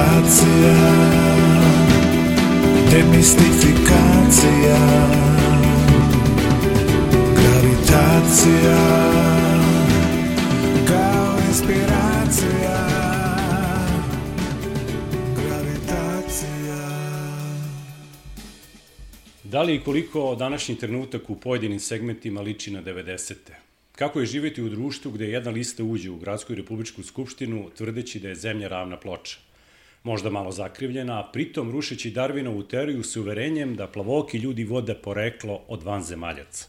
Gravitacija Demistifikacija Gravitacija Kao inspiracija Gravitacija Da li i koliko današnji trenutak u pojedinim segmentima liči na 90. Kako je živeti u društvu gde jedna lista uđe u Gradsku i Republičku skupštinu tvrdeći da je zemlja ravna ploča? Možda malo zakrivljena, a pritom rušeći Darwinovu teoriju s uverenjem da plavoki ljudi vode poreklo od vanzemaljaca.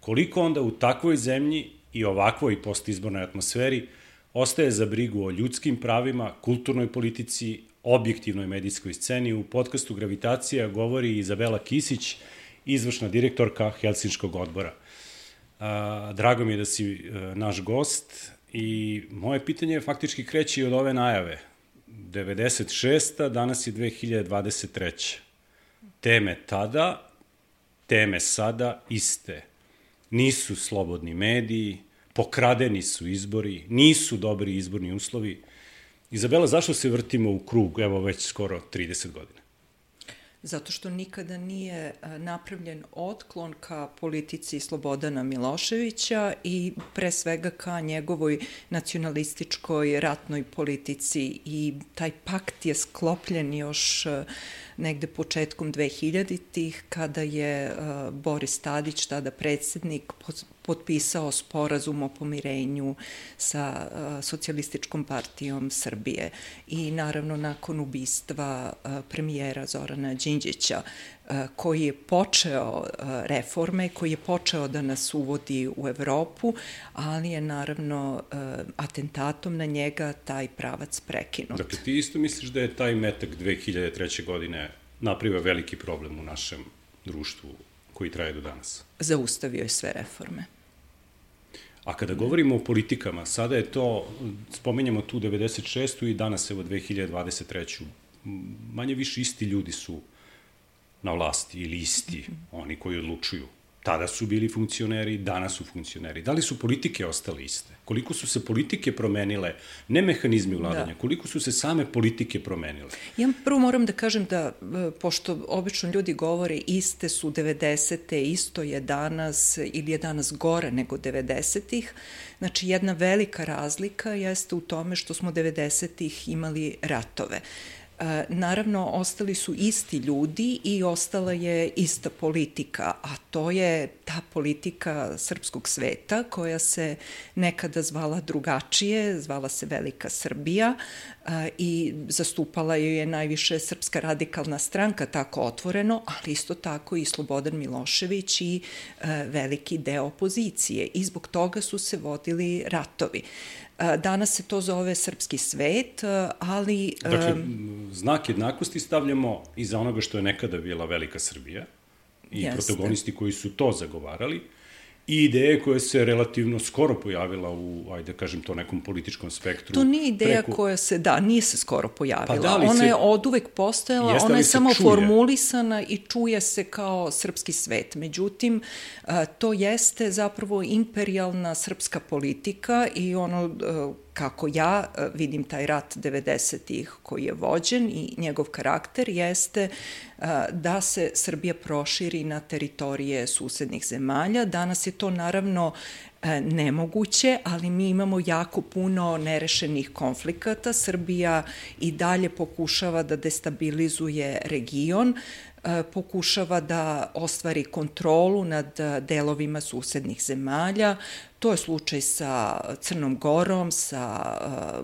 Koliko onda u takvoj zemlji i ovakvoj postizbornoj atmosferi ostaje za brigu o ljudskim pravima, kulturnoj politici, objektivnoj medijskoj sceni, u podcastu Gravitacija govori Izabela Kisić, izvršna direktorka Helsinškog odbora. Drago mi je da si a, naš gost i moje pitanje faktički kreće od ove najave. 96. danas je 2023. Teme tada, teme sada iste. Nisu slobodni mediji, pokradeni su izbori, nisu dobri izborni uslovi. Izabela, zašto se vrtimo u krug, evo već skoro 30 godina? Zato što nikada nije napravljen otklon ka politici Slobodana Miloševića i pre svega ka njegovoj nacionalističkoj ratnoj politici. I taj pakt je sklopljen još negde početkom 2000-ih kada je Boris Tadić, tada predsednik, potpisao sporazum o pomirenju sa socijalističkom partijom Srbije i naravno nakon ubistva premijera Zorana Đinđića koji je počeo reforme, koji je počeo da nas uvodi u Evropu, ali je naravno atentatom na njega taj pravac prekinut. Dakle, ti isto misliš da je taj metak 2003. godine napravio veliki problem u našem društvu koji traje do danas? Zaustavio je sve reforme. A kada govorimo o politikama, sada je to, spomenjamo tu 96. i danas evo 2023. Manje više isti ljudi su na vlasti ili isti, oni koji odlučuju. Tada su bili funkcioneri, danas su funkcioneri. Da li su politike ostale iste? Koliko su se politike promenile, ne mehanizmi vladanja, da. koliko su se same politike promenile? Ja prvo moram da kažem da, e, pošto obično ljudi govore iste su 90. isto je danas ili je danas gore nego 90-ih, znači jedna velika razlika jeste u tome što smo 90-ih imali ratove. E, naravno, ostali su isti ljudi i ostala je ista politika, a to je ta politika srpskog sveta koja se nekada zvala drugačije, zvala se Velika Srbija e, i zastupala ju je najviše Srpska radikalna stranka tako otvoreno, ali isto tako i Slobodan Milošević i e, veliki deo opozicije i zbog toga su se vodili ratovi. Danas se to zove srpski svet, ali... Dakle, znak jednakosti stavljamo iza onoga što je nekada bila Velika Srbija i jeste. protagonisti koji su to zagovarali, i ideje koja se relativno skoro pojavila u, ajde da kažem to, nekom političkom spektru. To nije ideja preko... koja se, da, nije se skoro pojavila. Pa da ona se... je od uvek postojala, ona je samo čuje? formulisana i čuje se kao srpski svet. Međutim, to jeste zapravo imperialna srpska politika i ono kako ja e, vidim taj rat 90-ih koji je vođen i njegov karakter jeste e, da se Srbija proširi na teritorije susednih zemalja. Danas je to naravno e, nemoguće, ali mi imamo jako puno nerešenih konflikata. Srbija i dalje pokušava da destabilizuje region, pokušava da ostvari kontrolu nad delovima susednih zemalja, To je slučaj sa Crnom Gorom, sa uh,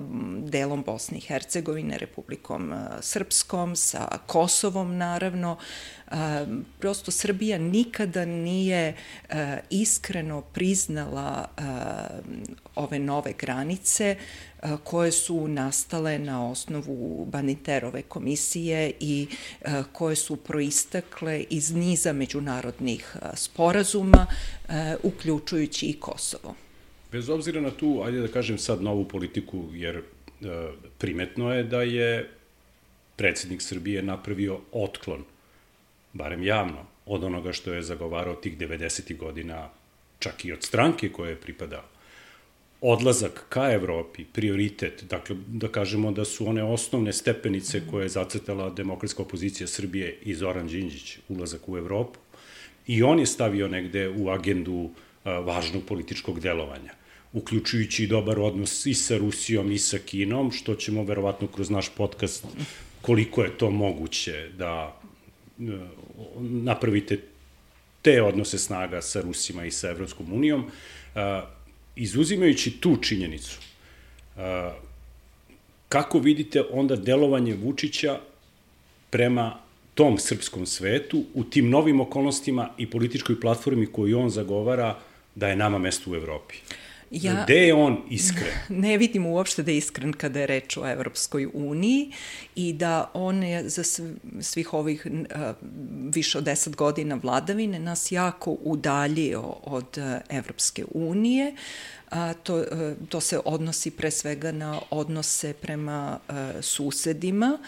delom Bosne i Hercegovine, Republikom Srpskom, sa Kosovom naravno. Prosto Srbija nikada nije iskreno priznala ove nove granice koje su nastale na osnovu Baniterove komisije i koje su proistakle iz niza međunarodnih sporazuma, uključujući i Kosovo. Bez obzira na tu, ajde da kažem sad, novu politiku, jer primetno je da je predsednik Srbije napravio otklon, barem javno, od onoga što je zagovarao tih 90. godina, čak i od stranke koje je pripadao odlazak ka Evropi prioritet, dakle da kažemo da su one osnovne stepenice koje je zacrtala demokratska opozicija Srbije i Zoran Đinđić, ulazak u Evropu, i on je stavio negde u agendu važnog političkog delovanja uključujući i dobar odnos i sa Rusijom i sa Kinom, što ćemo verovatno kroz naš podcast koliko je to moguće da napravite te odnose snaga sa Rusima i sa Evropskom unijom, izuzimajući tu činjenicu, kako vidite onda delovanje Vučića prema tom srpskom svetu u tim novim okolnostima i političkoj platformi koju on zagovara da je nama mesto u Evropi? Ja, Gde je on iskren? Ne vidim uopšte da je iskren kada je reč o Evropskoj uniji i da on je za svih ovih uh, više od deset godina vladavine nas jako udaljio od uh, Evropske unije. A, to, uh, to se odnosi pre svega na odnose prema uh, susedima. Uh,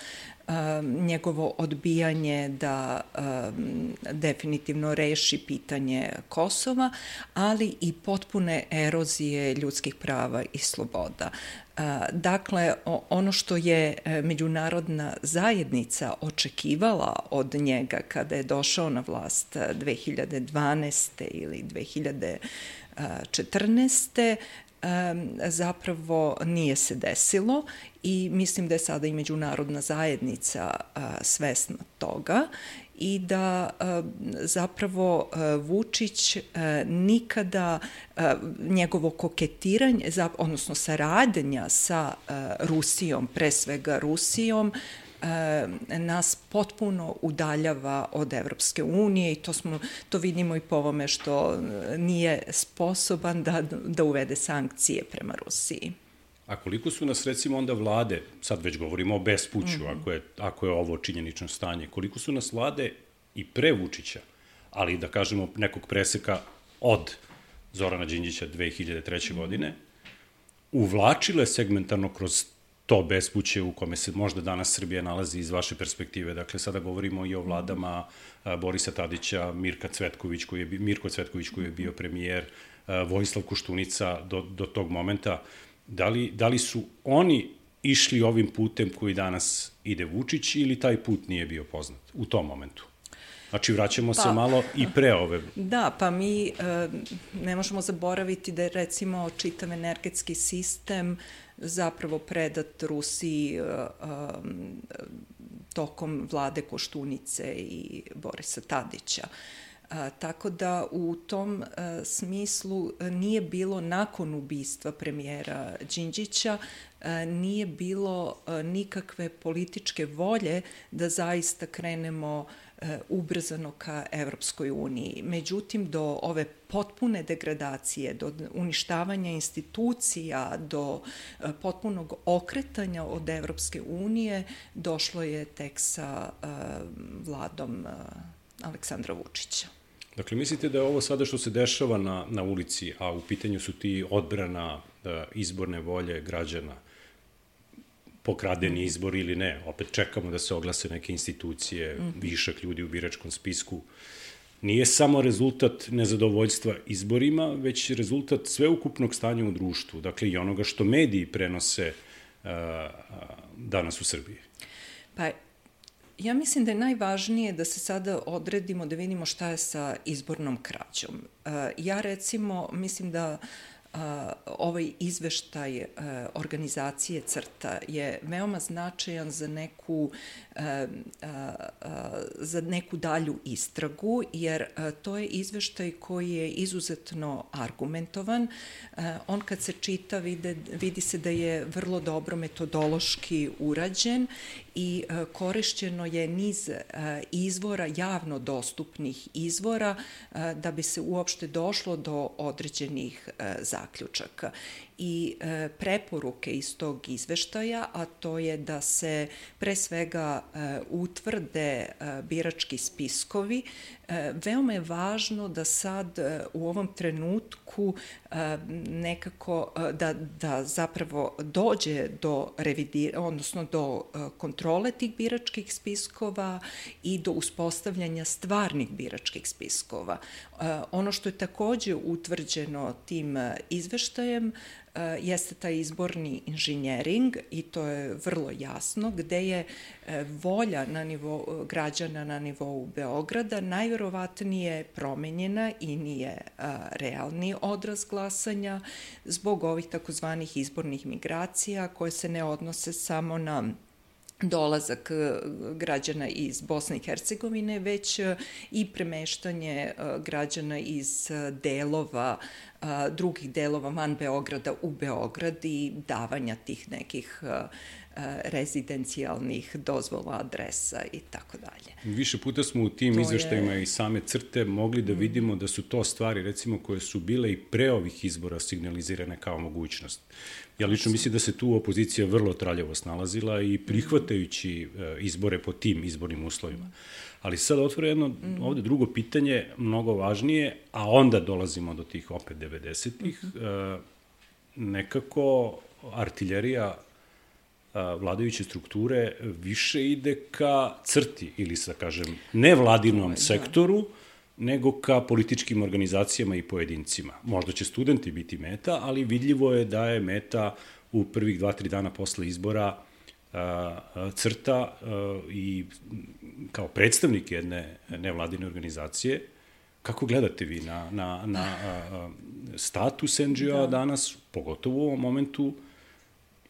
njegovo odbijanje da definitivno reši pitanje Kosova, ali i potpune erozije ljudskih prava i sloboda. Dakle, ono što je međunarodna zajednica očekivala od njega kada je došao na vlast 2012. ili 2014 zapravo nije se desilo i mislim da je sada i međunarodna zajednica svesna toga i da zapravo Vučić nikada njegovo koketiranje, odnosno saradnja sa Rusijom, pre svega Rusijom, nas potpuno udaljava od Evropske unije i to, smo, to vidimo i po ovome što nije sposoban da, da uvede sankcije prema Rusiji. A koliko su nas recimo onda vlade, sad već govorimo o bespuću, mm -hmm. ako, je, ako je ovo činjenično stanje, koliko su nas vlade i pre Vučića, ali da kažemo nekog preseka od Zorana Đinđića 2003. Mm -hmm. godine, uvlačile segmentarno kroz to bespuće u kome se možda danas Srbija nalazi iz vaše perspektive. Dakle, sada govorimo i o vladama Borisa Tadića, Mirka Cvetković koji je, Mirko Cvetković koji je bio premijer, Vojislav Kuštunica do, do tog momenta. Da li, da li su oni išli ovim putem koji danas ide Vučić ili taj put nije bio poznat u tom momentu? Znači, vraćamo pa, se malo i pre ove. Da, pa mi e, ne možemo zaboraviti da je recimo čitav energetski sistem zapravo predat Rusiji e, e, tokom vlade Koštunice i Borisa Tadića. A, tako da u tom a, smislu nije bilo nakon ubistva premijera Đinđića a, nije bilo a, nikakve političke volje da zaista krenemo E, ubrzano ka Evropskoj uniji. Međutim, do ove potpune degradacije, do uništavanja institucija, do e, potpunog okretanja od Evropske unije došlo je tek sa e, vladom Aleksandra Vučića. Dakle, mislite da je ovo sada što se dešava na, na ulici, a u pitanju su ti odbrana izborne volje građana, pokradeni izbor ili ne. Opet čekamo da se oglase neke institucije, višak ljudi u biračkom spisku. Nije samo rezultat nezadovoljstva izborima, već rezultat sveukupnog stanja u društvu, dakle i onoga što mediji prenose uh, danas u Srbiji. Pa Ja mislim da je najvažnije da se sada odredimo, da vidimo šta je sa izbornom krađom. Ja recimo mislim da ovaj izveštaj organizacije CRTA je veoma značajan za neku za neku dalju istragu, jer to je izveštaj koji je izuzetno argumentovan. On kad se čita vide, vidi se da je vrlo dobro metodološki urađen i korišćeno je niz izvora, javno dostupnih izvora, da bi se uopšte došlo do određenih zaključaka i e, preporuke iz tog izveštaja, a to je da se pre svega e, utvrde e, birački spiskovi. Veoma je važno da sad u ovom trenutku nekako da, da zapravo dođe do revidira, odnosno do kontrole tih biračkih spiskova i do uspostavljanja stvarnih biračkih spiskova. Ono što je takođe utvrđeno tim izveštajem jeste taj izborni inženjering i to je vrlo jasno, gde je volja na nivou građana na nivou Beograda najverovatnije promenjena i nije realni odraz glasanja zbog ovih takozvanih izbornih migracija koje se ne odnose samo na dolazak e, građana iz Bosne i Hercegovine, već e, i premeštanje e, građana iz delova, drugih delova van Beograda u Beograd i davanja tih nekih rezidencijalnih dozvola, adresa i tako dalje. Više puta smo u tim to izveštajima je... i same crte mogli da mm. vidimo da su to stvari, recimo, koje su bile i pre ovih izbora signalizirane kao mogućnost. Ja lično mislim da se tu opozicija vrlo traljavo snalazila i prihvatajući e, izbore po tim izbornim uslovima. Ali sad otvore jedno mm. ovde drugo pitanje, mnogo važnije, a onda dolazimo do tih opet 90-ih. Mm -hmm. nekako artiljerija vladajuće strukture više ide ka crti ili sa, kažem, nevladinom da. sektoru, nego ka političkim organizacijama i pojedincima. Možda će studenti biti meta, ali vidljivo je da je meta u prvih dva, tri dana posle izbora crta i kao predstavnik jedne nevladine organizacije, kako gledate vi na, na, na status NGO da. danas, pogotovo u ovom momentu,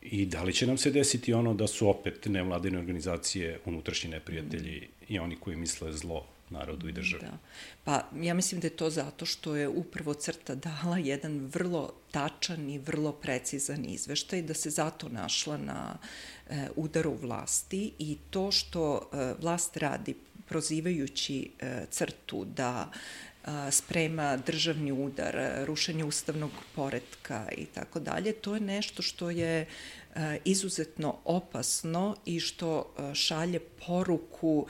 I da li će nam se desiti ono da su opet nevladine organizacije unutrašnji neprijatelji i oni koji misle zlo narodu i državi? Da. Pa ja mislim da je to zato što je upravo crta dala jedan vrlo tačan i vrlo precizan izveštaj da se zato našla na e, udaru vlasti i to što e, vlast radi prozivajući e, crtu da sprema državni udar, rušenje ustavnog poredka i tako dalje, to je nešto što je izuzetno opasno i što šalje poruku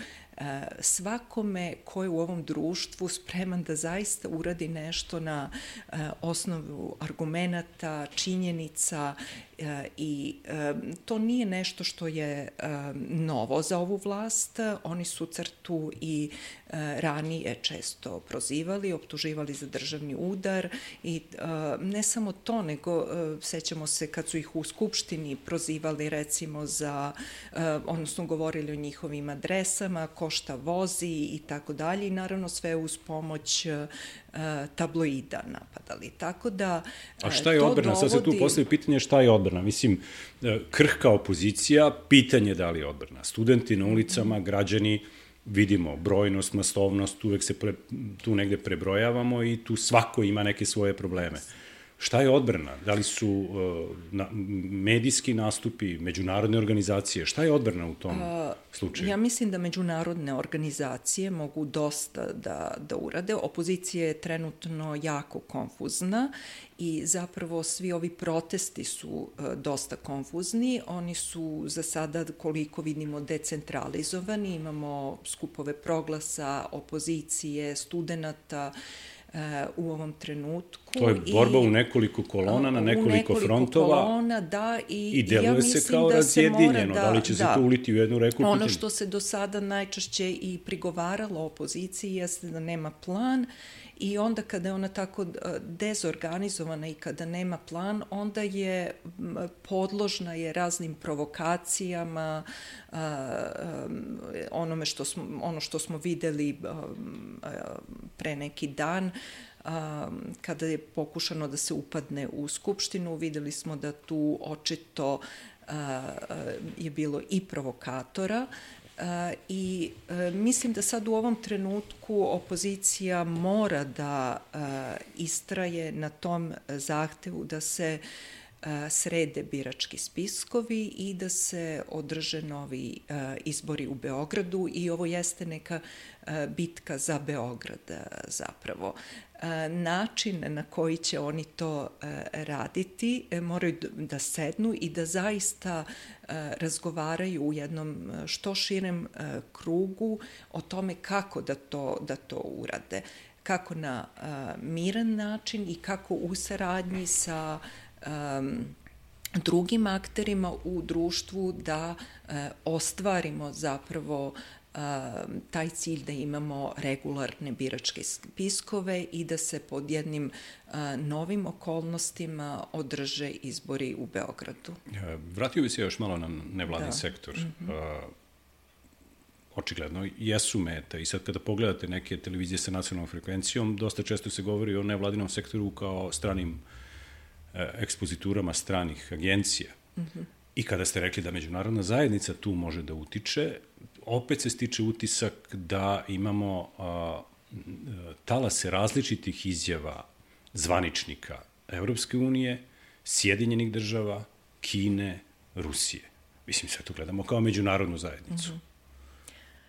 svakome ko je u ovom društvu spreman da zaista uradi nešto na osnovu argumenata, činjenica i to nije nešto što je novo za ovu vlast. Oni su crtu i ranije često prozivali, optuživali za državni udar i ne samo to, nego sećamo se kad su ih u Skupštini prozivali recimo za, odnosno govorili o njihovim adresama, ko šta vozi i tako dalje i naravno sve uz pomoć tabloida napadali. Tako da A šta je odbrana? Dovodi... Sad se tu postavi pitanje šta je odbrana. Mislim, e, krhka opozicija, pitanje da li je odbrana. Studenti na ulicama, građani, vidimo brojnost, masovnost, uvek se pre, tu negde prebrojavamo i tu svako ima neke svoje probleme. Šta je odbrana? Da li su uh, na, medijski nastupi, međunarodne organizacije? Šta je odbrana u tom A, slučaju? Ja mislim da međunarodne organizacije mogu dosta da, da urade. Opozicija je trenutno jako konfuzna i zapravo svi ovi protesti su uh, dosta konfuzni. Oni su za sada, koliko vidimo, decentralizovani. Imamo skupove proglasa, opozicije, studenta, u ovom trenutku. To je borba i, u nekoliko kolona, na nekoliko, nekoliko frontova. kolona, da. I, I deluje ja se kao da razjedinjeno. Da, da li će da, se to uliti u jednu reku? Ono što se do sada najčešće i prigovaralo opoziciji jeste da nema plan i onda kada je ona tako dezorganizovana i kada nema plan, onda je podložna je raznim provokacijama, onome što smo, ono što smo videli pre neki dan, kada je pokušano da se upadne u Skupštinu, videli smo da tu očito je bilo i provokatora I e, mislim da sad u ovom trenutku opozicija mora da e, istraje na tom zahtevu da se e, srede birački spiskovi i da se održe novi izbori u Beogradu i ovo jeste neka bitka za Beograd zapravo način na koji će oni to raditi moraju da sednu i da zaista razgovaraju u jednom što širem krugu o tome kako da to, da to urade. Kako na miran način i kako u saradnji sa drugim akterima u društvu da ostvarimo zapravo taj cilj da imamo regularne biračke spiskove i da se pod jednim novim okolnostima održe izbori u Beogradu. Vratio bi se još malo na nevladni da. sektor. Mm -hmm. očigledno jesu meta i sad kada pogledate neke televizije sa nacionalnom frekvencijom, dosta često se govori o nevladinom sektoru kao stranim e, ekspoziturama stranih agencija. Mm -hmm. I kada ste rekli da međunarodna zajednica tu može da utiče, opet se stiče utisak da imamo a, talase različitih izjava zvaničnika Evropske unije, Sjedinjenih država, Kine, Rusije. Mislim, sve to gledamo kao međunarodnu zajednicu. Mm -hmm.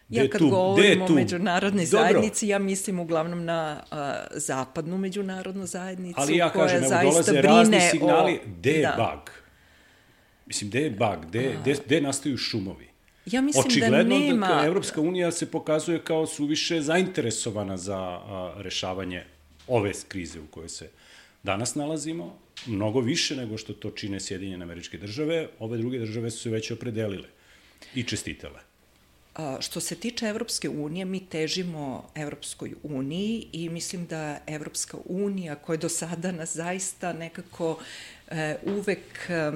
Ja kad tu, govorim o međunarodnoj Dobro. zajednici, ja mislim uglavnom na uh, zapadnu međunarodnu zajednicu, Ali ja kažem, koja evo, zaista brine signali, o... gde je da. bug? Mislim, gde je bug? Gde, gde, gde nastaju šumovi? Ja mislim da Očigledno da nema... da Evropska unija se pokazuje kao suviše zainteresovana za a, rešavanje ove krize u kojoj se danas nalazimo, mnogo više nego što to čine Sjedinjene američke države, ove druge države su se već opredelile i čestitele. A, što se tiče Evropske unije, mi težimo Evropskoj uniji i mislim da Evropska unija, koja do sada nas zaista nekako e, uvek, e,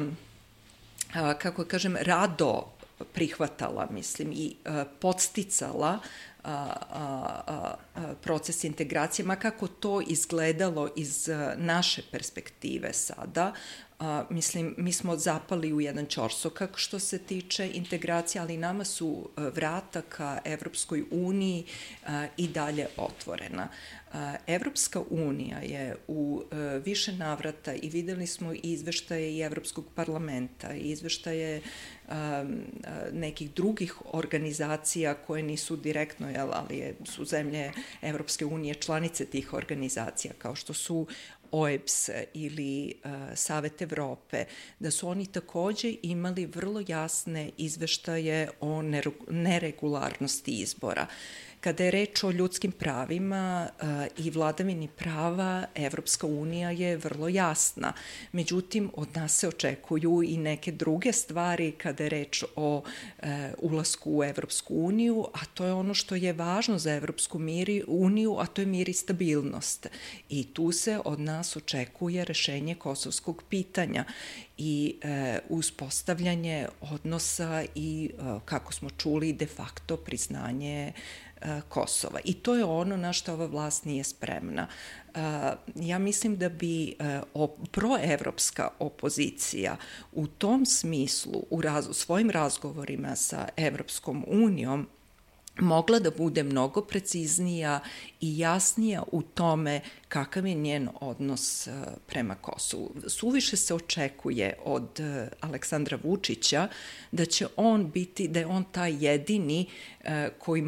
kako kažem, rado prihvatala, mislim, i a, podsticala a, a, a, proces integracije, ma kako to izgledalo iz naše perspektive sada, a, mislim, mi smo zapali u jedan čorsokak što se tiče integracije, ali nama su vrata ka Evropskoj uniji a, i dalje otvorena. Evropska unija je u e, više navrata i videli smo i izveštaje i Evropskog parlamenta i izveštaje nekih drugih organizacija koje nisu direktno, jel, ali je, su zemlje Evropske unije članice tih organizacija, kao što su OEBS ili uh, Savet Evrope, da su oni takođe imali vrlo jasne izveštaje o neregularnosti izbora. Kada je reč o ljudskim pravima uh, i vladavini prava, Evropska unija je vrlo jasna. Međutim, od nas se očekuju i neke druge stvari kada je reč o uh, ulasku u Evropsku uniju, a to je ono što je važno za Evropsku miri, uniju, a to je mir i stabilnost. I tu se od nas očekuje rešenje kosovskog pitanja i e, uspostavljanje odnosa i, e, kako smo čuli, de facto priznanje E, Kosova. I to je ono na što ova vlast nije spremna. E, ja mislim da bi e, proevropska opozicija u tom smislu u raz, svojim razgovorima sa Evropskom unijom mogla da bude mnogo preciznija i jasnija u tome kakav je njen odnos e, prema Kosovu. Suviše se očekuje od e, Aleksandra Vučića da će on biti, da je on taj jedini e, koji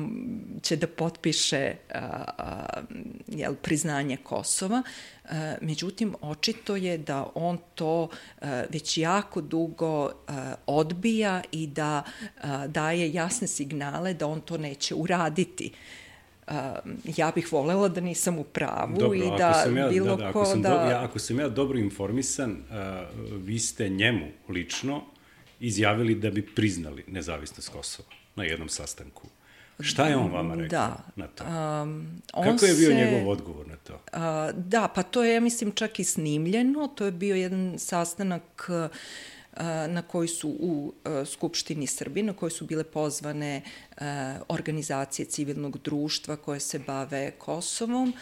će da potpiše jel, priznanje Kosova, međutim, očito je da on to već jako dugo odbija i da daje jasne signale da on to neće uraditi. Uh, ja bih volela da nisam u pravu dobro, i da ja, bilo da, da, ko da... Do, ja, ako sam ja dobro informisan, uh, vi ste njemu lično izjavili da bi priznali nezavisnost Kosova na jednom sastanku. Šta je on vama rekao da, na to? Um, on Kako je bio se, njegov odgovor na to? Uh, da, pa to je, ja mislim, čak i snimljeno. To je bio jedan sastanak uh, na koji su u Skupštini Srbije, na koji su bile pozvane organizacije civilnog društva koje se bave Kosovom.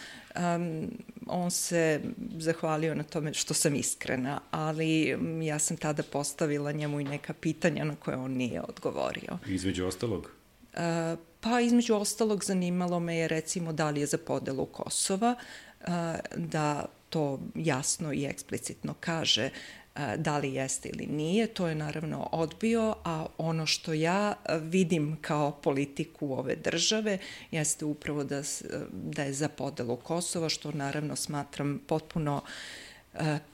On se zahvalio na tome što sam iskrena, ali ja sam tada postavila njemu i neka pitanja na koje on nije odgovorio. Između ostalog? Pa između ostalog zanimalo me je recimo da li je za podelu Kosova, da to jasno i eksplicitno kaže da li jeste ili nije, to je naravno odbio, a ono što ja vidim kao politiku ove države jeste upravo da, da je za podelu Kosova, što naravno smatram potpuno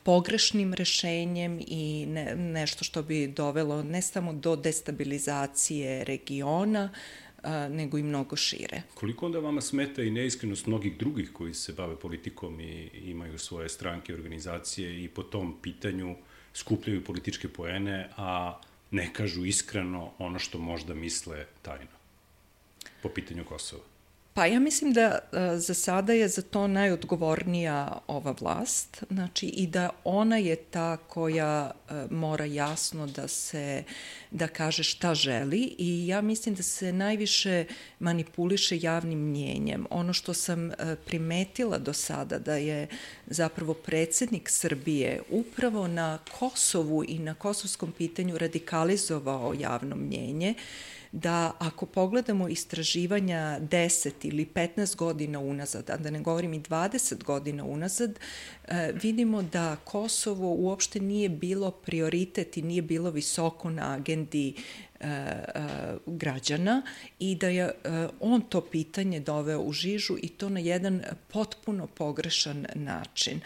pogrešnim rešenjem i ne, nešto što bi dovelo ne samo do destabilizacije regiona, nego i mnogo šire. Koliko onda vama smeta i neiskrenost mnogih drugih koji se bave politikom i imaju svoje stranke, organizacije i po tom pitanju uh, skupljaju političke poene, a ne kažu iskreno ono što možda misle tajno. po pitanju Kosova? Pa ja mislim da a, za sada je za to najodgovornija ova vlast, znači i da ona je ta koja a, mora jasno da se da kaže šta želi i ja mislim da se najviše manipuliše javnim mnjenjem. Ono što sam a, primetila do sada da je zapravo predsednik Srbije upravo na Kosovu i na kosovskom pitanju radikalizovao javno mnjenje, da ako pogledamo istraživanja 10 ili 15 godina unazad, a da ne govorim i 20 godina unazad, e, vidimo da Kosovo uopšte nije bilo prioritet i nije bilo visoko na agendi e, e, građana i da je on to pitanje doveo u žižu i to na jedan potpuno pogrešan način.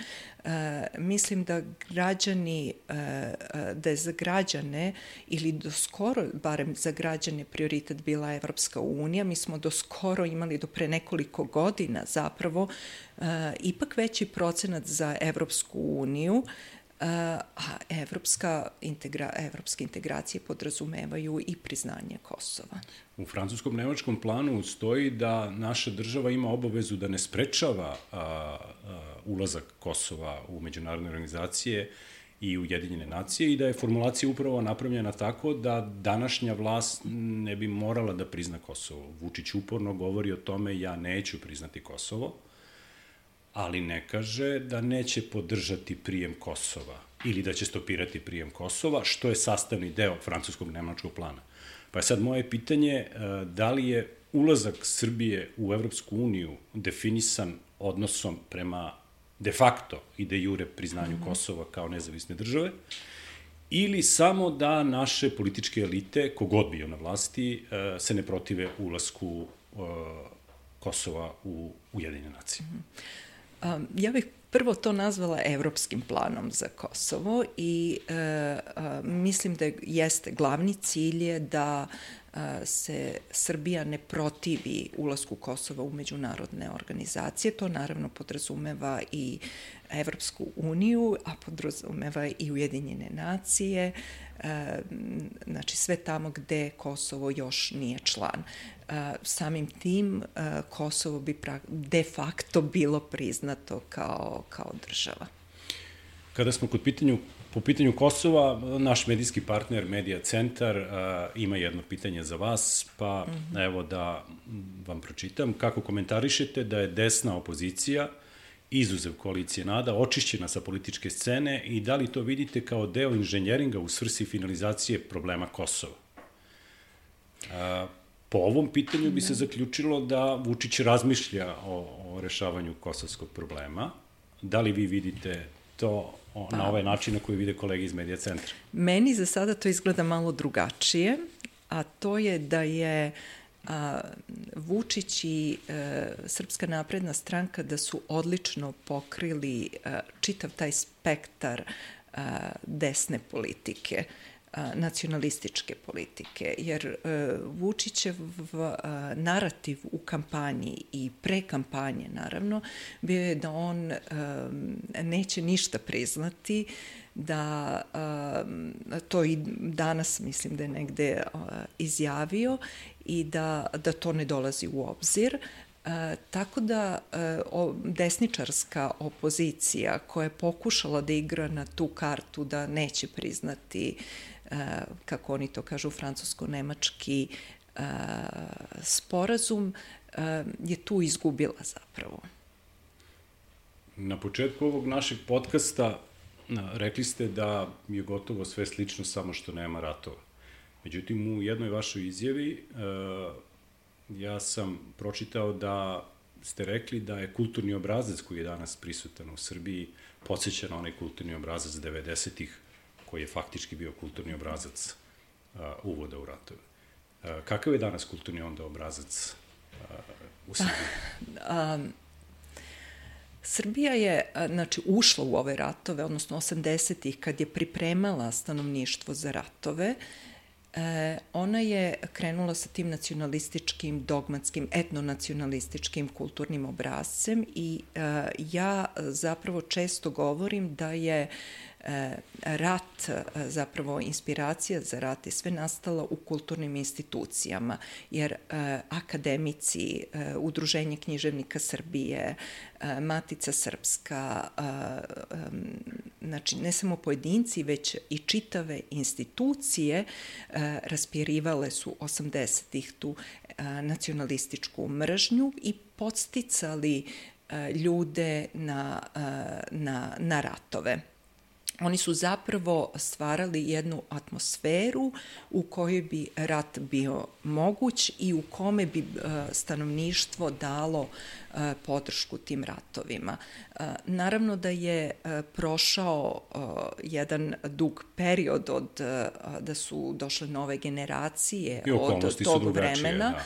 E, mislim da građani, e, e, da je za građane ili do skoro, barem za građane, prioritet bila Evropska unija. Mi smo do skoro imali, do pre nekoliko godina zapravo, ipak veći procenat za Evropsku uniju, a evropska integra, evropske integracije podrazumevaju i priznanje Kosova. U francuskom nemačkom planu stoji da naša država ima obavezu da ne sprečava a, a, ulazak Kosova u međunarodne organizacije i Ujedinjene nacije i da je formulacija upravo napravljena tako da današnja vlast ne bi morala da prizna Kosovo. Vučić uporno govori o tome ja neću priznati Kosovo, ali ne kaže da neće podržati prijem Kosova ili da će stopirati prijem Kosova, što je sastavni deo francuskog nemačkog plana. Pa je sad moje pitanje, e, da li je ulazak Srbije u Evropsku uniju definisan odnosom prema de facto i de jure priznanju mm -hmm. Kosova kao nezavisne države, ili samo da naše političke elite, kogod bio na vlasti, e, se ne protive ulasku e, Kosova u Ujedinjene nacije. Mm -hmm. Um, ja bih prvo to nazvala evropskim planom za Kosovo i e, a, mislim da jeste glavni cilj je da se Srbija ne protivi ulasku Kosova u međunarodne organizacije. To naravno podrazumeva i Evropsku uniju, a podrazumeva i Ujedinjene nacije, znači sve tamo gde Kosovo još nije član samim tim Kosovo bi de facto bilo priznato kao, kao država. Kada smo kod pitanju Po pitanju Kosova, naš medijski partner Medija Centar ima jedno pitanje za vas, pa mm -hmm. evo da vam pročitam. Kako komentarišete da je desna opozicija, izuzev koalicije NADA, očišćena sa političke scene i da li to vidite kao deo inženjeringa u svrsi finalizacije problema Kosova? Po ovom pitanju bi se da. zaključilo da Vučić razmišlja o, o rešavanju kosovskog problema. Da li vi vidite to pa, na ovaj način na koji vide kolege iz Medija centra? Meni za sada to izgleda malo drugačije, a to je da je a, Vučić i e, Srpska napredna stranka da su odlično pokrili a, e, čitav taj spektar a, desne politike nacionalističke politike, jer e, Vučićev narativ u kampanji i pre kampanje, naravno, bio je da on e, neće ništa priznati, da to i danas mislim da je negde izjavio i da, da to ne dolazi u obzir, E, tako da e, o, desničarska opozicija koja je pokušala da igra na tu kartu da neće priznati kako oni to kažu, francusko-nemački e, sporazum, e, je tu izgubila zapravo. Na početku ovog našeg podcasta rekli ste da je gotovo sve slično, samo što nema ratova. Međutim, u jednoj vašoj izjavi ja sam pročitao da ste rekli da je kulturni obrazac koji je danas prisutan u Srbiji podsjeća na onaj kulturni obrazac 90-ih koji je faktički bio kulturni obrazac uh, uvoda u ratove. Uh, kakav je danas kulturni onda obrazac uh, u Srbiji? um, Srbija je znači, ušla u ove ratove, odnosno 80-ih, kad je pripremala stanovništvo za ratove, e, ona je krenula sa tim nacionalističkim, dogmatskim, etnonacionalističkim kulturnim obrazcem i e, ja zapravo često govorim da je rat, zapravo inspiracija za rat je sve nastala u kulturnim institucijama, jer akademici, Udruženje književnika Srbije, Matica Srpska, znači ne samo pojedinci, već i čitave institucije raspirivale su 80-ih tu nacionalističku mržnju i podsticali ljude na, na, na ratove oni su zapravo stvarali jednu atmosferu u kojoj bi rat bio moguć i u kome bi stanovništvo dalo podršku tim ratovima. Naravno da je prošao jedan dug period od da su došle nove generacije od tog vremena. Da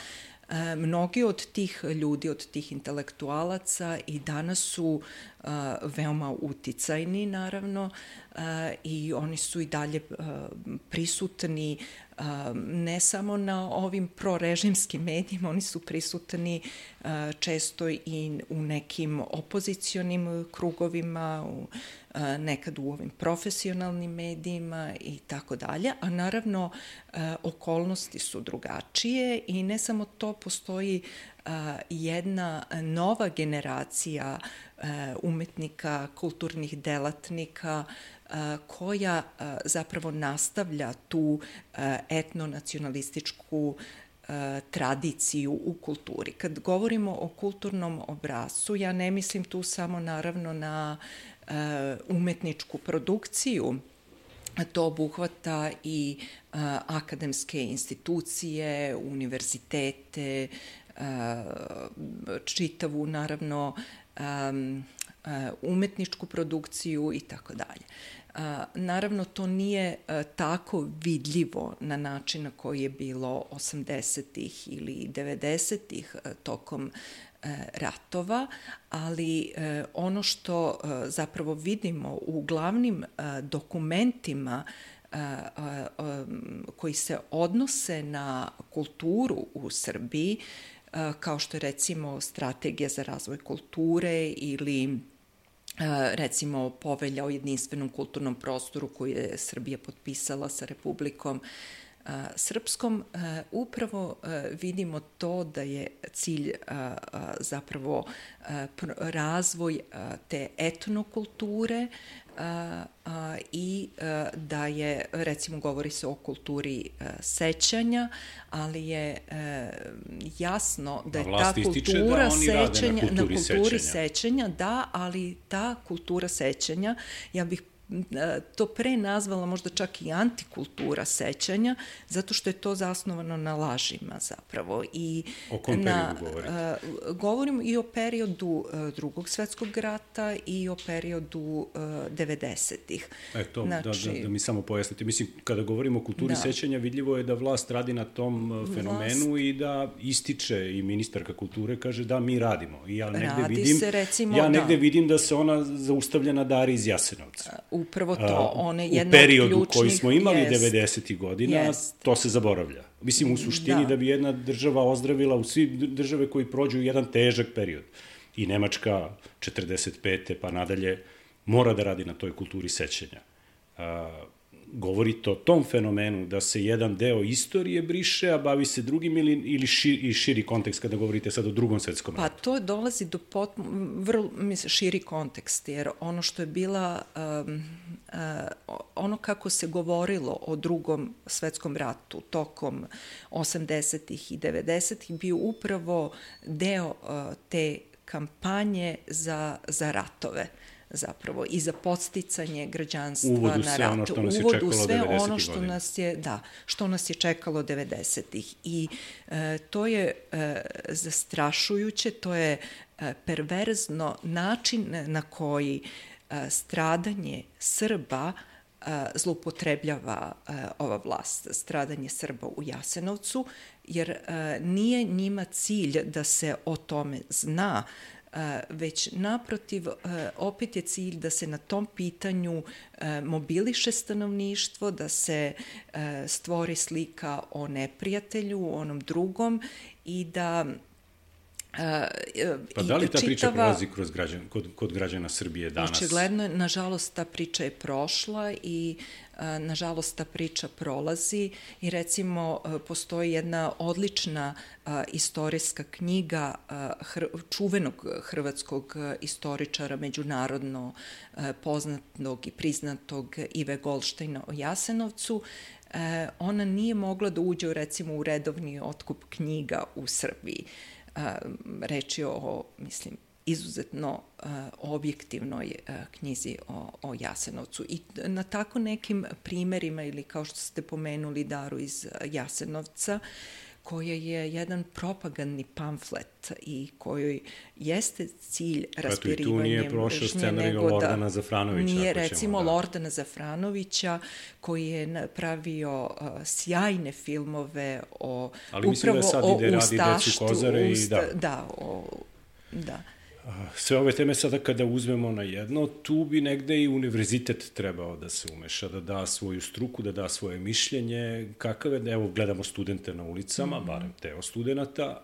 mnogi od tih ljudi, od tih intelektualaca i danas su veoma uticajni naravno i oni su i dalje prisutni ne samo na ovim prorežimskim medijima, oni su prisutni često i u nekim opozicionim krugovima, u, nekad u ovim profesionalnim medijima i tako dalje, a naravno okolnosti su drugačije i ne samo to, postoji jedna nova generacija umetnika, kulturnih delatnika koja zapravo nastavlja tu etnonacionalističku tradiciju u kulturi. Kad govorimo o kulturnom obrazu, ja ne mislim tu samo naravno na umetničku produkciju, to obuhvata i akademske institucije, univerzitete, čitavu naravno umetničku produkciju i tako dalje. Naravno, to nije tako vidljivo na način na koji je bilo 80-ih ili 90-ih tokom ratova, ali ono što zapravo vidimo u glavnim dokumentima koji se odnose na kulturu u Srbiji, kao što je recimo strategija za razvoj kulture ili recimo povelja o jedinstvenom kulturnom prostoru koju je Srbija potpisala sa Republikom Srpskom, upravo vidimo to da je cilj zapravo razvoj te etnokulture, i da je, recimo govori se o kulturi sećanja, ali je jasno da je ta da kultura da sećanja, na kulturi, na kulturi sećanja. sećanja, da, ali ta kultura sećanja, ja bih to pre nazvala možda čak i antikultura sećanja, zato što je to zasnovano na lažima zapravo. I o kom na, periodu govorite? Uh, govorim i o periodu uh, drugog svetskog rata i o periodu uh, 90-ih. E to, znači, da, da, znači- da mi samo pojasnite. Mislim, kada govorimo o kulturi da. sećanja, vidljivo je da vlast radi na tom fenomenu vlast... i da ističe i ministarka kulture kaže da mi radimo. I ja negde Radi vidim, se, recimo, ja negde da. vidim da se ona zaustavlja na Dari iz Jasenovca. U upravo to, one jedna U periodu koji smo imali jest, 90. godina, jest. to se zaboravlja. Mislim, u suštini da. da bi jedna država ozdravila, u svi države koji prođu jedan težak period, i Nemačka 45. pa nadalje, mora da radi na toj kulturi sećanja. Uh, govorite o tom fenomenu da se jedan deo istorije briše, a bavi se drugim ili, ili širi, širi kontekst kada govorite sad o drugom svetskom pa, ratu? Pa to dolazi do pot, vrlo, mislim, širi kontekst, jer ono što je bila, um, uh, ono kako se govorilo o drugom svetskom ratu tokom 80. i 90. bio upravo deo uh, te kampanje za, za ratove zapravo i za podsticanje građanstva Uvodu na rat. Ono što nas Uvodu je sve ono što godina. nas je, da, što nas je čekalo 90-ih. I e, to je e, zastrašujuće, to je e, perverzno način na koji e, stradanje Srba e, zlupotrebljava e, ova vlast, stradanje Srba u Jasenovcu, jer e, nije njima cilj da se o tome zna, već naprotiv opet je cilj da se na tom pitanju mobiliše stanovništvo, da se stvori slika o neprijatelju, onom drugom i da pa da li ta čitava, priča prolazi kroz građan, kod, kod građana Srbije danas? Očigledno, nažalost, ta priča je prošla i nažalost ta priča prolazi i recimo postoji jedna odlična istorijska knjiga hr, čuvenog hrvatskog istoričara međunarodno poznatog i priznatog Ive Golštajna o Jasenovcu ona nije mogla da uđe recimo u redovni otkup knjiga u Srbiji reč je o, mislim, izuzetno uh, objektivnoj uh, knjizi o, o Jasenovcu. I na tako nekim primerima, ili kao što ste pomenuli Daru iz Jasenovca, koja je jedan propagandni pamflet i kojoj jeste cilj raspirivanja mržnje. Eto, i tu nije prošao scenarij da Lordana Zafranovića. Nije, recimo, da. Lordana Zafranovića, koji je pravio uh, sjajne filmove o Ali upravo da sad ide, o ustaštvu. Kozare i da. Da, o, da sve ove teme sada kada uzmemo na jedno, tu bi negde i univerzitet trebao da se umeša, da da svoju struku, da da svoje mišljenje, kakav je, evo gledamo studente na ulicama, mm -hmm. barem teo studenta,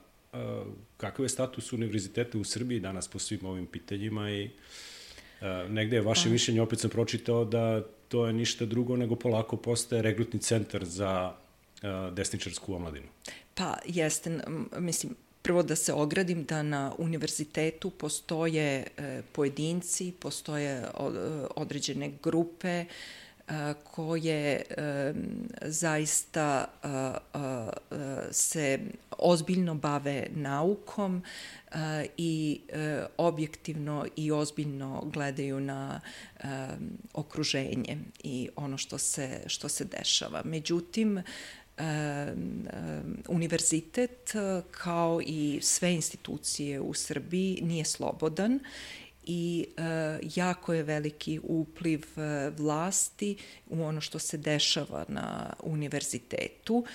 kakav je status univerziteta u Srbiji danas po svim ovim pitanjima i negde je vaše pa. mišljenje, opet sam pročitao da to je ništa drugo nego polako postaje regrutni centar za desničarsku omladinu. Pa jeste, mislim, prvo da se ogradim da na univerzitetu postoje e, pojedinci, postoje e, određene grupe e, koje zaista se ozbiljno bave naukom i objektivno i ozbiljno gledaju na okruženje i ono što se, što se dešava. Međutim, univerzitet kao i sve institucije u Srbiji nije slobodan i e, jako je veliki upliv e, vlasti u ono što se dešava na univerzitetu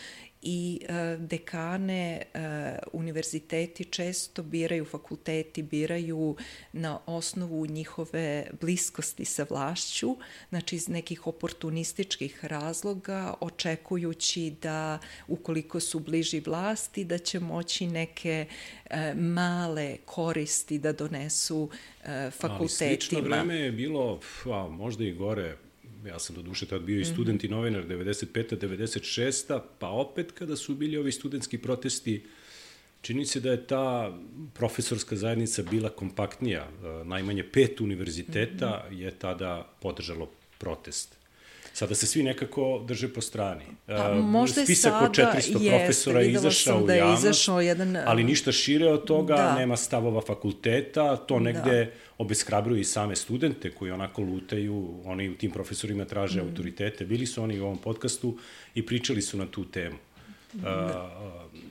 i e, dekane e, univerziteti često biraju, fakulteti biraju na osnovu njihove bliskosti sa vlašću, znači iz nekih oportunističkih razloga, očekujući da ukoliko su bliži vlasti, da će moći neke e, male koristi da donesu fakultetima. Ali slično vreme je bilo, a, možda i gore, ja sam do duše tad bio i student i novinar 95. 96. pa opet kada su bili ovi studentski protesti čini se da je ta profesorska zajednica bila kompaktnija. E, najmanje pet univerziteta je tada podržalo protest. Sada se svi nekako drže po strani. Pa, e, možda Spisak sada, od 400 jeste, profesora je izašao da je u javnost, izašao jedan, ali ništa šire od toga, da. nema stavova fakulteta, to negde da. obeshrabruju i same studente koji onako lutaju, oni u tim profesorima traže mm. autoritete. Bili su oni u ovom podcastu i pričali su na tu temu. Da. Uh,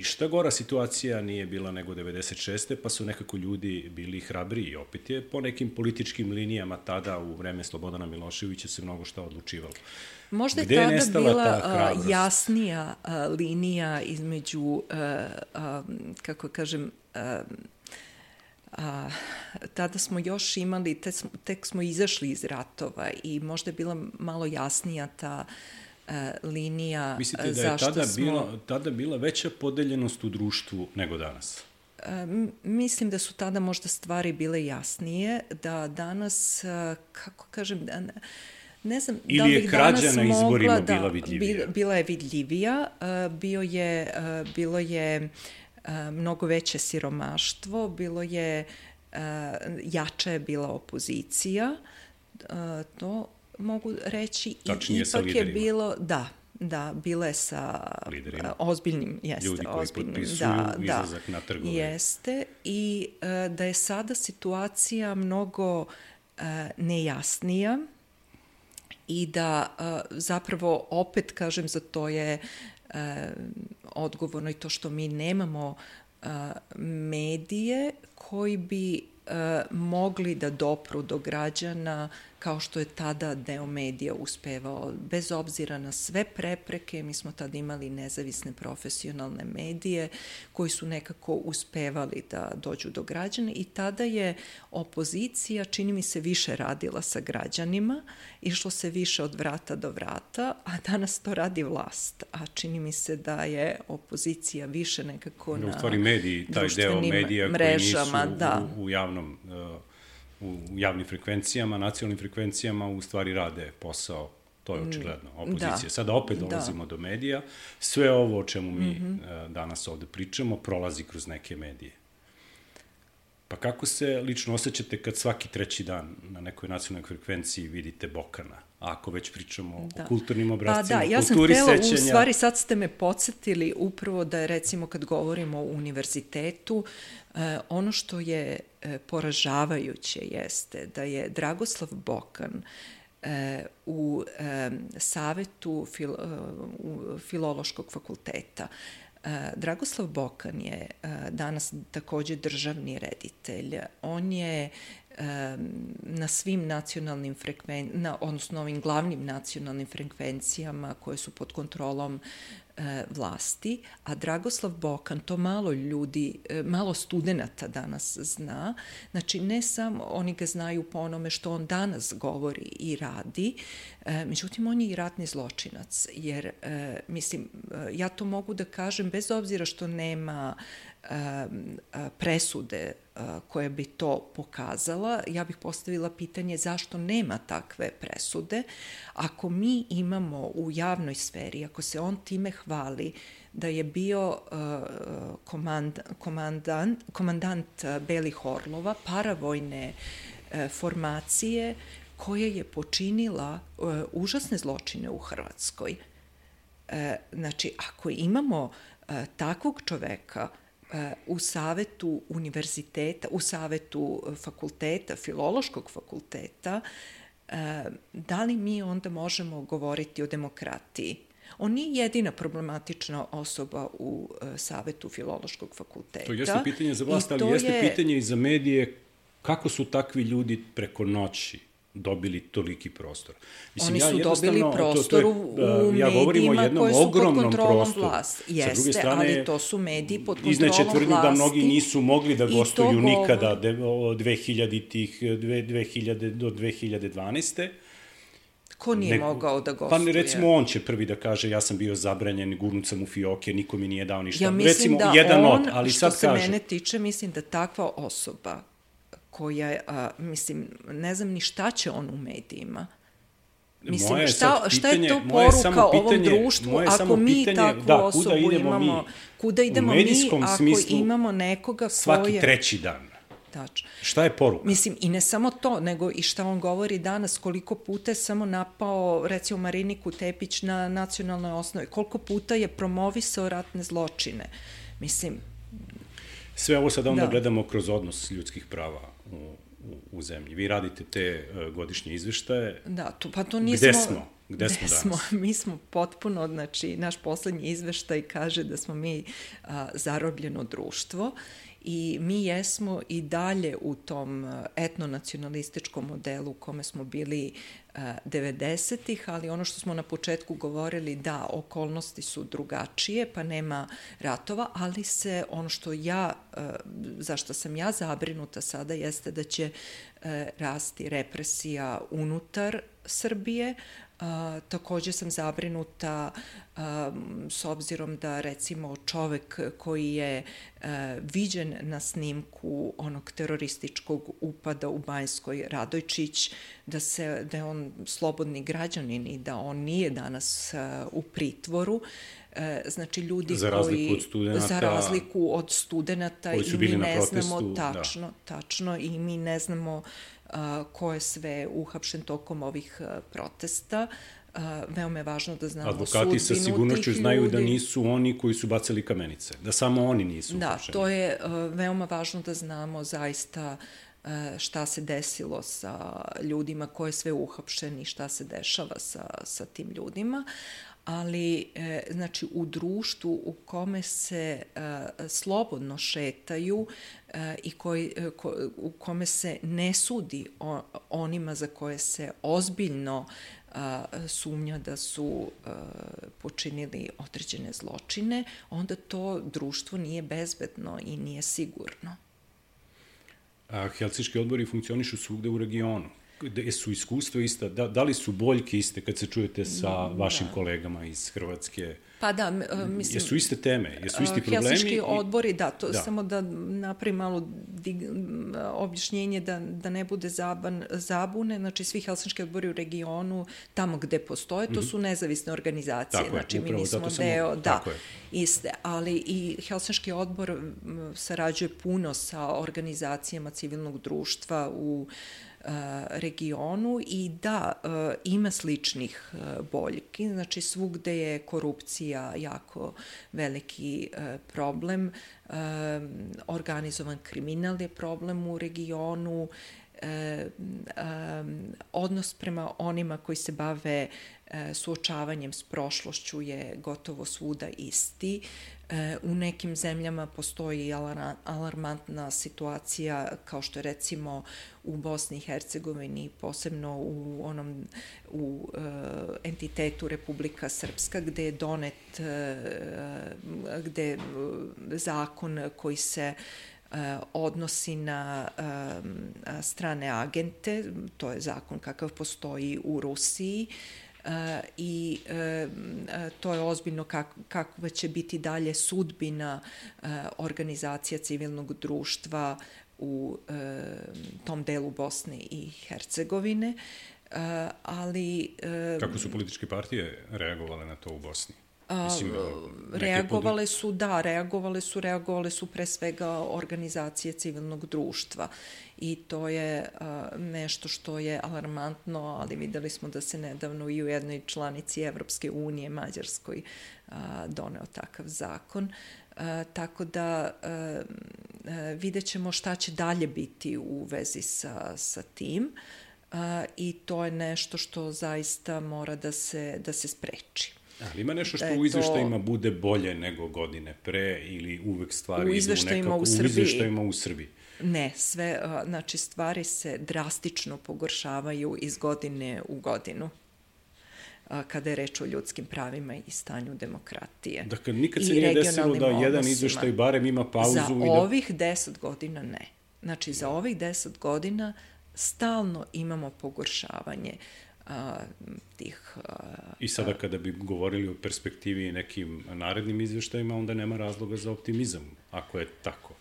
ništa gora situacija nije bila nego 96. pa su nekako ljudi bili hrabri i opet je po nekim političkim linijama tada u vreme Slobodana Miloševića se mnogo šta odlučivalo. Možda je Gde tada je bila ta jasnija linija između, a, a, kako kažem, a, tada smo još imali, te, tek smo izašli iz ratova i možda je bila malo jasnija ta E, linija Mislite da je tada, smo... bila, tada bila veća podeljenost u društvu nego danas? E, mislim da su tada možda stvari bile jasnije, da danas, e, kako kažem, da ne znam Ili da bih danas na izborima da, bila vidljivija? Bila je vidljivija, bio je, bilo je mnogo veće siromaštvo, bilo je, jača je bila opozicija, to mogu reći Tačnije i ipak je bilo, da, da, bile sa Liderima. ozbiljnim, jeste, Ljudi koji ozbiljnim, potpisuju da, izlazak da, na trgove. Jeste, i uh, da je sada situacija mnogo uh, nejasnija i da uh, zapravo opet, kažem, za to je uh, odgovorno i to što mi nemamo uh, medije koji bi uh, mogli da dopru do građana kao što je tada deo medija uspevao. Bez obzira na sve prepreke, mi smo tada imali nezavisne profesionalne medije koji su nekako uspevali da dođu do građana i tada je opozicija, čini mi se, više radila sa građanima, išlo se više od vrata do vrata, a danas to radi vlast. A čini mi se da je opozicija više nekako na... U stvari mediji, taj deo medija mrežama, koji nisu da. u, u javnom uh, u javnim frekvencijama, nacionalnim frekvencijama u stvari rade posao to je mm, očigledno opozicija. Da. Sada opet da. dolazimo da. do medija. Sve ovo o čemu mi mm -hmm. danas ovde pričamo prolazi kroz neke medije. Pa kako se lično osjećate kad svaki treći dan na nekoj nacionalnoj frekvenciji vidite Bokana? Ako već pričamo da. o kulturnim obrazcima, pa da, ja kulturi htela, sećenja. U stvari sad ste me podsjetili upravo da je recimo kad govorimo o univerzitetu, eh, ono što je eh, poražavajuće jeste da je Dragoslav Bokan eh, u eh, savetu fil, eh, u filološkog fakulteta E, Dragoslav Bokan je e, danas takođe državni reditelj. On je e, na svim nacionalnim frekvencijama, odnosno ovim glavnim nacionalnim frekvencijama koje su pod kontrolom e, vlasti, a Dragoslav Bokan, to malo ljudi, e, malo studenta danas zna, znači ne samo oni ga znaju po onome što on danas govori i radi, e, međutim on je i ratni zločinac, jer mislim, ja to mogu da kažem bez obzira što nema presude koja bi to pokazala, ja bih postavila pitanje zašto nema takve presude. Ako mi imamo u javnoj sferi, ako se on time hvali da je bio komand, komandant, komandant Belih Orlova, paravojne formacije koja je počinila užasne zločine u Hrvatskoj. Znači, ako imamo takvog čoveka u savetu univerziteta, u savetu fakulteta, filološkog fakulteta, da li mi onda možemo govoriti o demokratiji? On nije jedina problematična osoba u Savetu filološkog fakulteta. To jeste pitanje za vlast, ali jeste je... pitanje i za medije kako su takvi ljudi preko noći dobili toliki prostor. Mislim, Oni su ja dobili prostor to, to je, u ja medijima koji su pod kontrolom vlast. Jeste, strane, ali to su mediji pod kontrolom izneće tvrdnju da mnogi nisu mogli da gostuju nikada de, 2000 tih, 2000 do 2012. Ko nije ne, mogao da gostuje? Pa recimo on će prvi da kaže ja sam bio zabranjen, gurnut sam u fioke, niko mi nije dao ništa. Ja mislim recimo, da jedan on, od, ali što sad se kaže, mene tiče, mislim da takva osoba koja, a, mislim, ne znam ni šta će on u medijima. Mislim, moje šta, pitanje, šta je to poruka pitanje, ovom društvu ako mi pitanje, takvu da, osobu imamo? Mi? Kuda idemo mi ako smislu, imamo nekoga koje... Svaki treći dan. Tačno. Šta je poruka? Mislim, i ne samo to, nego i šta on govori danas, koliko puta je samo napao, recimo, Mariniku Tepić na nacionalnoj osnovi, koliko puta je promovisao ratne zločine. Mislim... Sve ovo sad onda da. gledamo kroz odnos ljudskih prava u, u, u zemlji. Vi radite te uh, godišnje izveštaje. Da, to, pa to nismo... Gde smo? Gde, gde smo danas? Smo, mi smo potpuno, znači, naš poslednji izveštaj kaže da smo mi a, zarobljeno društvo i mi jesmo i dalje u tom etnonacionalističkom modelu u kome smo bili 90-ih, ali ono što smo na početku govorili, da, okolnosti su drugačije, pa nema ratova, ali se ono što ja, zašto sam ja zabrinuta sada, jeste da će rasti represija unutar Srbije, A, takođe sam zabrinuta a, s obzirom da recimo čovek koji je a, viđen na snimku onog terorističkog upada u Banjskoj Radojčić, da, se, da je on slobodni građanin i da on nije danas a, u pritvoru, e, znači ljudi za koji od studenta, za razliku od studenta i mi ne protestu, znamo da. tačno da. tačno i mi ne znamo ko je sve uhapšen tokom ovih protesta. Veoma je važno da znamo Advokati sa sigurnošću znaju da nisu oni koji su bacili kamenice, da samo oni nisu da, uhapšeni. Da, to je veoma važno da znamo zaista šta se desilo sa ljudima, ko je sve uhapšen i šta se dešava sa, sa tim ljudima. Ali e, znači u društvu u kome se e, slobodno šetaju e, i koji, e, ko, u kome se ne sudi o, onima za koje se ozbiljno a, sumnja da su a, počinili određene zločine, onda to društvo nije bezbedno i nije sigurno. A Helsinški odbori funkcionišu svugde u regionu su iskustva ista, da, da li su boljke iste kad se čujete sa da. vašim da. kolegama iz Hrvatske? Pa da, mislim... Jesu iste teme, jesu isti problemi? Helsinški odbori, da, to da. samo da napravim malo dig, objašnjenje da, da ne bude zaban, zabune, znači svi helsinški odbori u regionu, tamo gde postoje, to mm -hmm. su nezavisne organizacije, tako znači je, upravo, mi nismo deo, samo, da, iste, ali i helsinški odbor sarađuje puno sa organizacijama civilnog društva u regionu i da, ima sličnih boljki, znači svugde je korupcija jako veliki problem, organizovan kriminal je problem u regionu, odnos prema onima koji se bave suočavanjem s prošlošću je gotovo svuda isti. U nekim zemljama postoji alarmantna situacija kao što je recimo u Bosni i Hercegovini, posebno u onom u uh, entitetu Republika Srpska gde je donet uh, gde uh, zakon koji se uh, odnosi na uh, strane agente, to je zakon kakav postoji u Rusiji, E, i e, to je ozbiljno kak, kakva će biti dalje sudbina e, organizacija civilnog društva u tom delu Bosne i Hercegovine. Ali... Kako su političke partije reagovale na to u Bosni? Mislim, reagovale su, da, reagovale su, reagovale su pre svega organizacije civilnog društva i to je a, nešto što je alarmantno, ali videli smo da se nedavno i u jednoj članici Evropske unije, Mađarskoj, a, doneo takav zakon. A, tako da a, a, vidjet ćemo šta će dalje biti u vezi sa, sa tim a, i to je nešto što zaista mora da se, da se spreči. Ali ima nešto što da u izveštajima to... bude bolje nego godine pre ili uvek stvari u izveštajima nekako, u Srbiji. U izveštajima u Srbiji. Ne, sve, znači stvari se drastično pogoršavaju iz godine u godinu kada je reč o ljudskim pravima i stanju demokratije. Dakle, nikad se nije desilo da jedan izveštaj barem ima pauzu. Za i da... ovih deset godina ne. Znači, za ovih deset godina stalno imamo pogoršavanje a, tih... I sada kada bi govorili o perspektivi nekim narednim izveštajima, onda nema razloga za optimizam, ako je tako.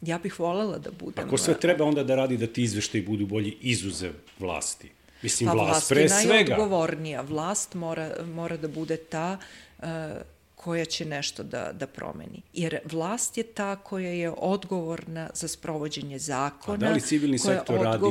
Ja bih volela da budem... Ako sve treba onda da radi da ti izveštaji budu bolji izuzev vlasti. Mislim, pa vlast, vlast pre svega. vlast je najodgovornija. Vlast mora, mora da bude ta uh, koja će nešto da, da promeni. Jer vlast je ta koja je odgovorna za sprovođenje zakona. A da li civilni sektor radi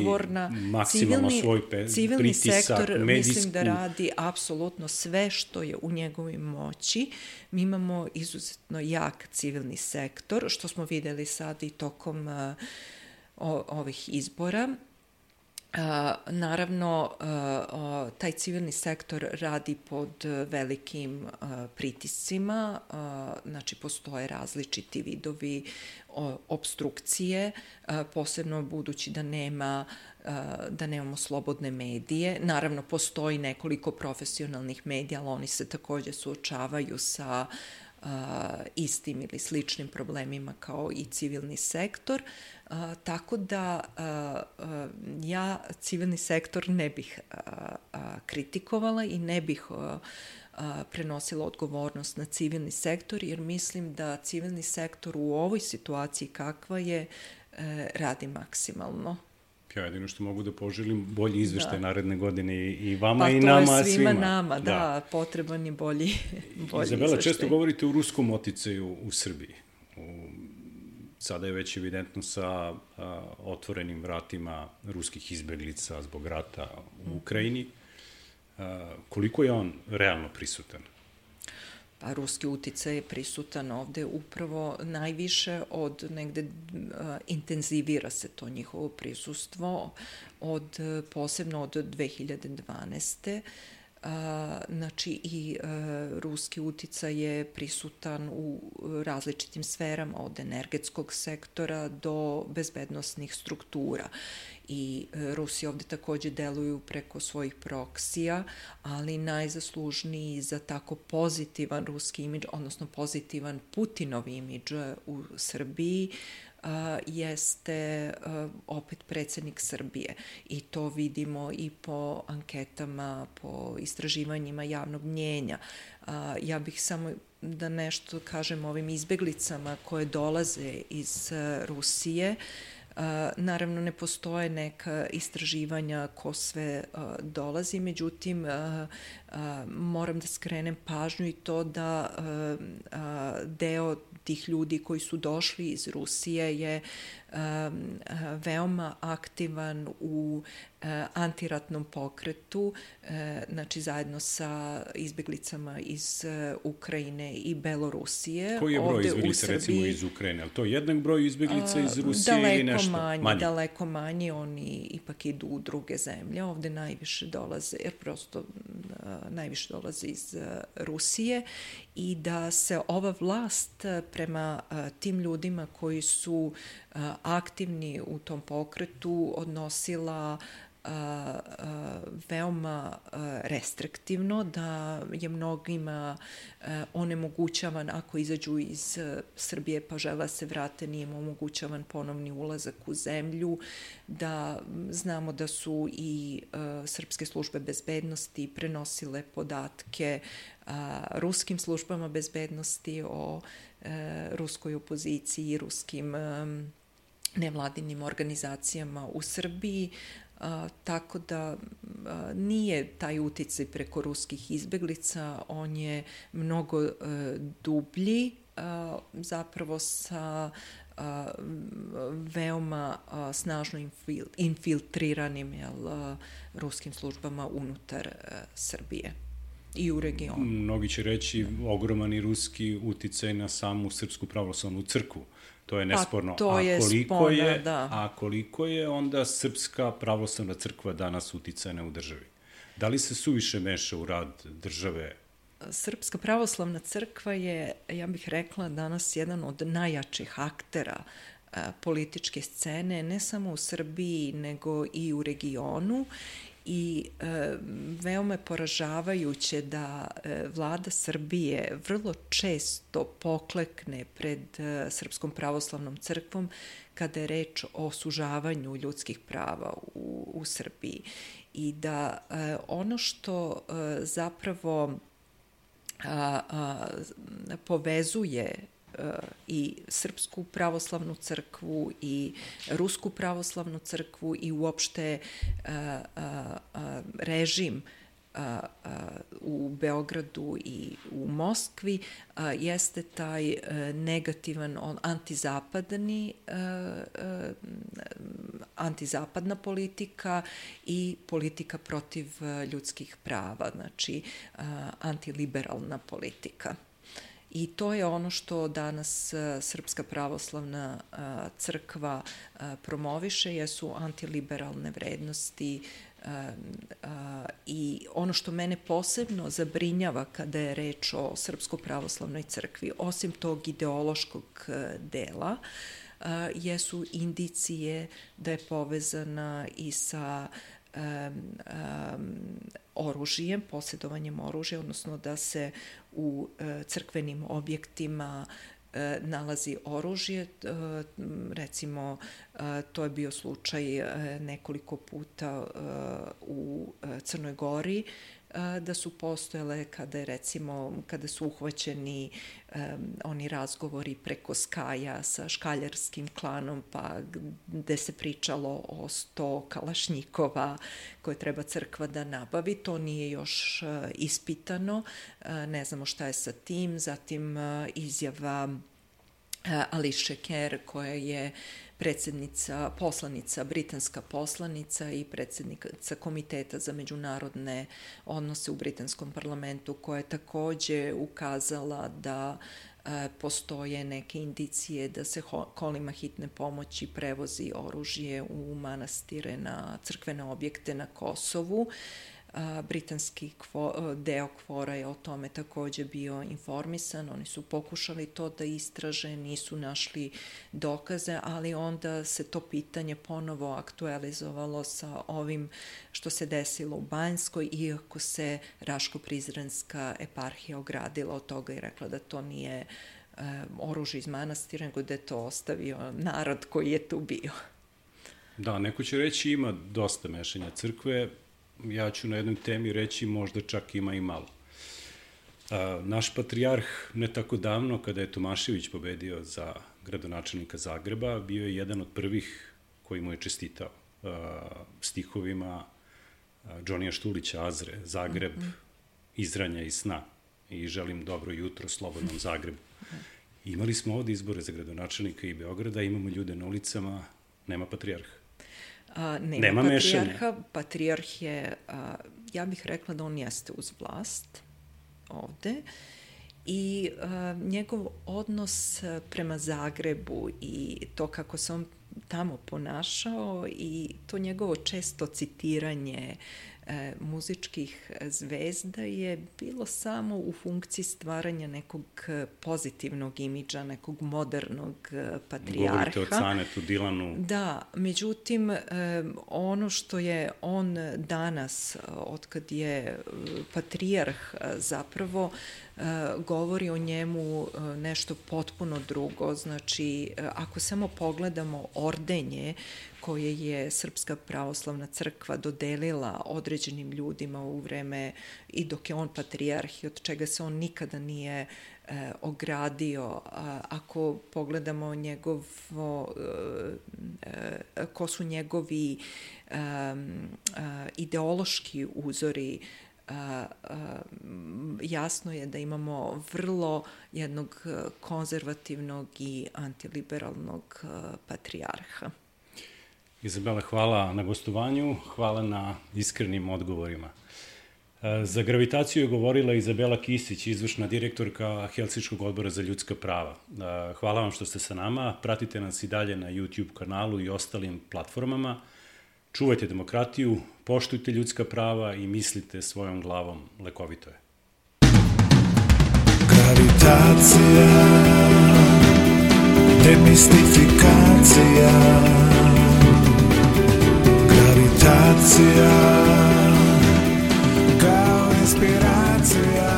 maksimalno civilni, svoj pe, civilni pritisak, sektor medijsku... mislim da radi apsolutno sve što je u njegovim moći. Mi imamo izuzetno jak civilni sektor, što smo videli sad i tokom uh, o, ovih izbora naravno, taj civilni sektor radi pod velikim pritiscima, znači postoje različiti vidovi obstrukcije, posebno budući da nema da nemamo slobodne medije. Naravno, postoji nekoliko profesionalnih medija, ali oni se takođe suočavaju sa istim ili sličnim problemima kao i civilni sektor. Uh, tako da uh, uh, ja civilni sektor ne bih uh, uh, kritikovala i ne bih uh, uh, prenosila odgovornost na civilni sektor, jer mislim da civilni sektor u ovoj situaciji kakva je uh, radi maksimalno. Ja jedino što mogu da poželim bolji izveštaj da. naredne godine i, vama pa, i nama svima. Pa to je svima nama, da, da, potreban je bolji, bolji Izabela, izveštaj. često govorite o ruskom oticaju u Srbiji. Sada je već evidentno sa a, otvorenim vratima ruskih izbeglica zbog rata u mm. Ukrajini. A, koliko je on realno prisutan? pa ruski uticaj je prisutan ovde upravo najviše od negde uh, intenzivira se to njihovo prisustvo od posebno od 2012. A, znači i a, ruski uticaj je prisutan u različitim sferama od energetskog sektora do bezbednostnih struktura. I e, Rusi ovde takođe deluju preko svojih proksija, ali najzaslužniji za tako pozitivan ruski imidž, odnosno pozitivan Putinov imidž u Srbiji, jeste opet predsednik Srbije i to vidimo i po anketama, po istraživanjima javnog mnjenja. Ja bih samo da nešto kažem ovim izbeglicama koje dolaze iz Rusije. Naravno, ne postoje neka istraživanja ko sve dolazi, međutim, moram da skrenem pažnju i to da deo tih ljudi koji su došli iz Rusije je veoma aktivan u e, antiratnom pokretu, e, znači zajedno sa izbeglicama iz e, Ukrajine i Belorusije. Koji je broj Ovde izbeglica recimo iz Ukrajine? Je to jednak broj izbeglica iz Rusije daleko ili nešto manji, manje? Daleko manji, oni ipak idu u druge zemlje. Ovde najviše dolaze, jer prosto najviše dolaze iz Rusije i da se ova vlast prema tim ljudima koji su aktivni u tom pokretu odnosila a, a, veoma a, restriktivno, da je mnogima a, onemogućavan ako izađu iz a, Srbije pa žele da se vrate, nije im omogućavan ponovni ulazak u zemlju, da znamo da su i a, srpske službe bezbednosti prenosile podatke a, ruskim službama bezbednosti o a, ruskoj opoziciji i ruskim a, nevladinim organizacijama u Srbiji, a, tako da a, nije taj uticaj preko ruskih izbeglica, on je mnogo a, e, dublji, a, zapravo sa a, veoma a, snažno infil, infiltriranim jel, a, ruskim službama unutar a, Srbije i u regionu. Mnogi će reći ogroman i ruski uticaj na samu Srpsku pravoslavnu crkvu To je pa, nesporno. Pa, to je a koliko spona, je, da. A koliko je onda Srpska pravoslavna crkva danas uticajna u državi? Da li se suviše meša u rad države Srpska pravoslavna crkva je, ja bih rekla, danas jedan od najjačih aktera političke scene, ne samo u Srbiji, nego i u regionu i e, veoma poražavajuće da e, vlada Srbije vrlo često poklekne pred e, Srpskom pravoslavnom crkvom kada je reč o sužavanju ljudskih prava u, u Srbiji. I da e, ono što e, zapravo a, a, povezuje i Srpsku pravoslavnu crkvu i Rusku pravoslavnu crkvu i uopšte režim u Beogradu i u Moskvi jeste taj e, negativan antizapadni e, e, antizapadna politika i politika protiv ljudskih prava, znači antiliberalna politika. I to je ono što danas e, Srpska pravoslavna e, crkva e, promoviše, jesu antiliberalne vrednosti i ono što mene posebno zabrinjava kada je reč o Srpskoj pravoslavnoj crkvi, osim tog ideološkog dela, jesu indicije da je povezana i sa um, um, oružijem, posjedovanjem oružja, odnosno da se u uh, crkvenim objektima uh, nalazi oružje. Uh, recimo, to je bio slučaj nekoliko puta u Crnoj Gori, da su postojale kada je recimo kada su uhvaćeni um, oni razgovori preko Skaja sa škaljarskim klanom pa gde se pričalo o 100 kalašnjikova koje treba crkva da nabavi. To nije još uh, ispitano. Uh, ne znamo šta je sa tim. Zatim uh, izjava Ališe Kerr koja je predsednica, poslanica, britanska poslanica i predsednica Komiteta za međunarodne odnose u britanskom parlamentu koja je takođe ukazala da e, postoje neke indicije da se kolima hitne pomoći prevozi oružje u manastire na crkvene objekte na Kosovu. Britanski kvo, deo kvora je o tome takođe bio informisan, oni su pokušali to da istraže, nisu našli dokaze, ali onda se to pitanje ponovo aktualizovalo sa ovim što se desilo u Banjskoj, iako se Raško-Prizrenska eparhija ogradila od toga i rekla da to nije e, oružje iz manastira, nego da je to ostavio narod koji je tu bio. Da, neko će reći ima dosta mešanja crkve, ja ću na jednoj temi reći možda čak ima i malo. A, naš patrijarh ne tako davno, kada je Tomašević pobedio za gradonačelnika Zagreba, bio je jedan od prvih koji mu je čestitao a, stihovima Džonija Štulića, Azre, Zagreb, mm -hmm. izranja i sna i želim dobro jutro slobodnom Zagrebu. Imali smo ovde izbore za gradonačelnika i Beograda, imamo ljude na ulicama, nema patrijarha. A, nema, nema patrijarha. Mešanja. Patrijarh je, a, ja bih rekla da on jeste uz vlast ovde i a, njegov odnos prema Zagrebu i to kako se on tamo ponašao i to njegovo često citiranje e, muzičkih zvezda je bilo samo u funkciji stvaranja nekog pozitivnog imidža, nekog modernog e, patrijarha. Govorite o Canetu, Dilanu. Da, međutim, e, ono što je on danas, otkad je e, patrijarh zapravo, e, govori o njemu e, nešto potpuno drugo. Znači, ako samo pogledamo ordenje koje je Srpska pravoslavna crkva dodelila određenim ljudima u vreme i dok je on patrijarh i od čega se on nikada nije e, ogradio. A, ako pogledamo njegovo, e, e, ko su njegovi e, e, ideološki uzori, a, a, jasno je da imamo vrlo jednog konzervativnog i antiliberalnog patrijarha. Izabela, hvala na gostovanju, hvala na iskrenim odgovorima. E, za gravitaciju je govorila Izabela Kisić, izvršna direktorka Helsičkog odbora za ljudska prava. E, hvala vam što ste sa nama, pratite nas i dalje na YouTube kanalu i ostalim platformama. Čuvajte demokratiju, poštujte ljudska prava i mislite svojom glavom, lekovito je. Gravitacija, demistifikacija, gravitacija kao inspiracija